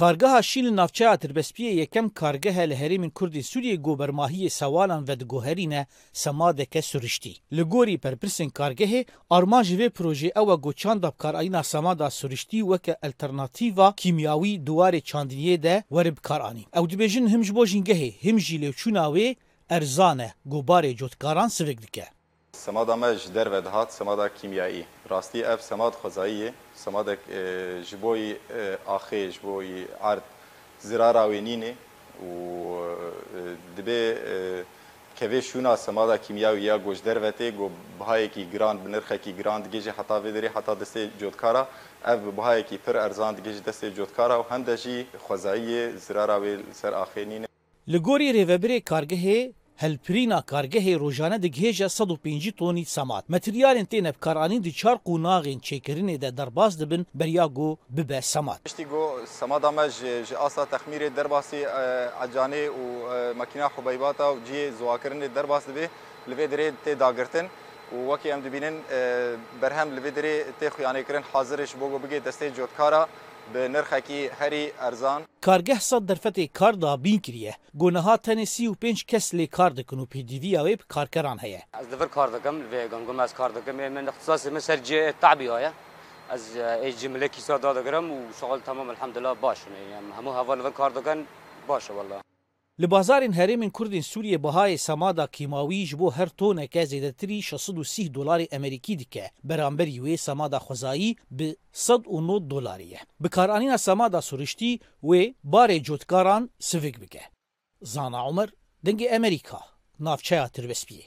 Kargeha Şîn li navçeya Dirbespiyê yekem kargehe li herêmên Kurd ê Sûriyê ku bermahiyê sewalan vediguherîne semadeke siruştî. Li gorî berpirsên kargehê, armanc ji vê projeyê ew e ku çanda bikaranîna semada siruştî weke alternatîva kîmyawî di warê çandiniyê de were bikaranîn. Ew dibêjin him ji bo jîngehê him jî lêçûna wê erzan e ku barê cotkaran sivik dike. Semada me ji derve dihat semada kîmyayî. Rastî ev semad xwezayî yê, semadek ji bo yî axê, ji bo yî erd zirara wê nînê û dibê kevê şûna semada kîmyawî ya ku ji derve tê ku bihayekî giran, bi nirxekî giran digê jî heta vê derê heta destê cotkara. Ev bi bihayekî pir erzan digê ji destê cotkara û hem de jî xwezayî yê, zirara wê li ser axê nîn e. Li gorî rêvebirê kargehê, hilpirîna kargehê rojane digihêje sed û pêncî tonî semat. Materyalên têne bikaranîn di çar qonaxên çêkirinê de derbas dibin beriya ku bibe semat. Piştî ku semata me ji ji asta texmîrê derbasî ecanê û makîna hubeybata û cihê ziwakirinê derbas dibê, li vê dirê tê dagirtin û wekî em dibînin berhem li vê dirê tê xuyanêkirin hazir e ji bo ku bigê destê cotkara bi nirxekî herî erzan. Kargeh sed derfetê kar dabîn kiriye ku niha tenê sî û pênc kes lê kar dikin û pêdivîya wê bi karkeran heye. Ez li vir kar dikim, li vê yekên ku me ez kar dikim ê min îxtîsasê min ser cihê tahbîya ye. Ez ê cihê min lê kîsa dadigirim û şixul temam elhamdulillah baş in. Em hemû heval li vir kar dikin, baş e wela. Li bazarên herêmên Kurd ên Sûriyê bihayê semada kîmawî ji bo her toneke zêdetirî şeş sed û sîh dolarê Emerîkî dike, beramberî wê semada xwezayî bi sed û nod dolarê ye. Bikaranîna semada siruştî wê barê cotkaran sivik bike. Zana Omer, Dengê Emerîka, Navçeya Tirbespiyê.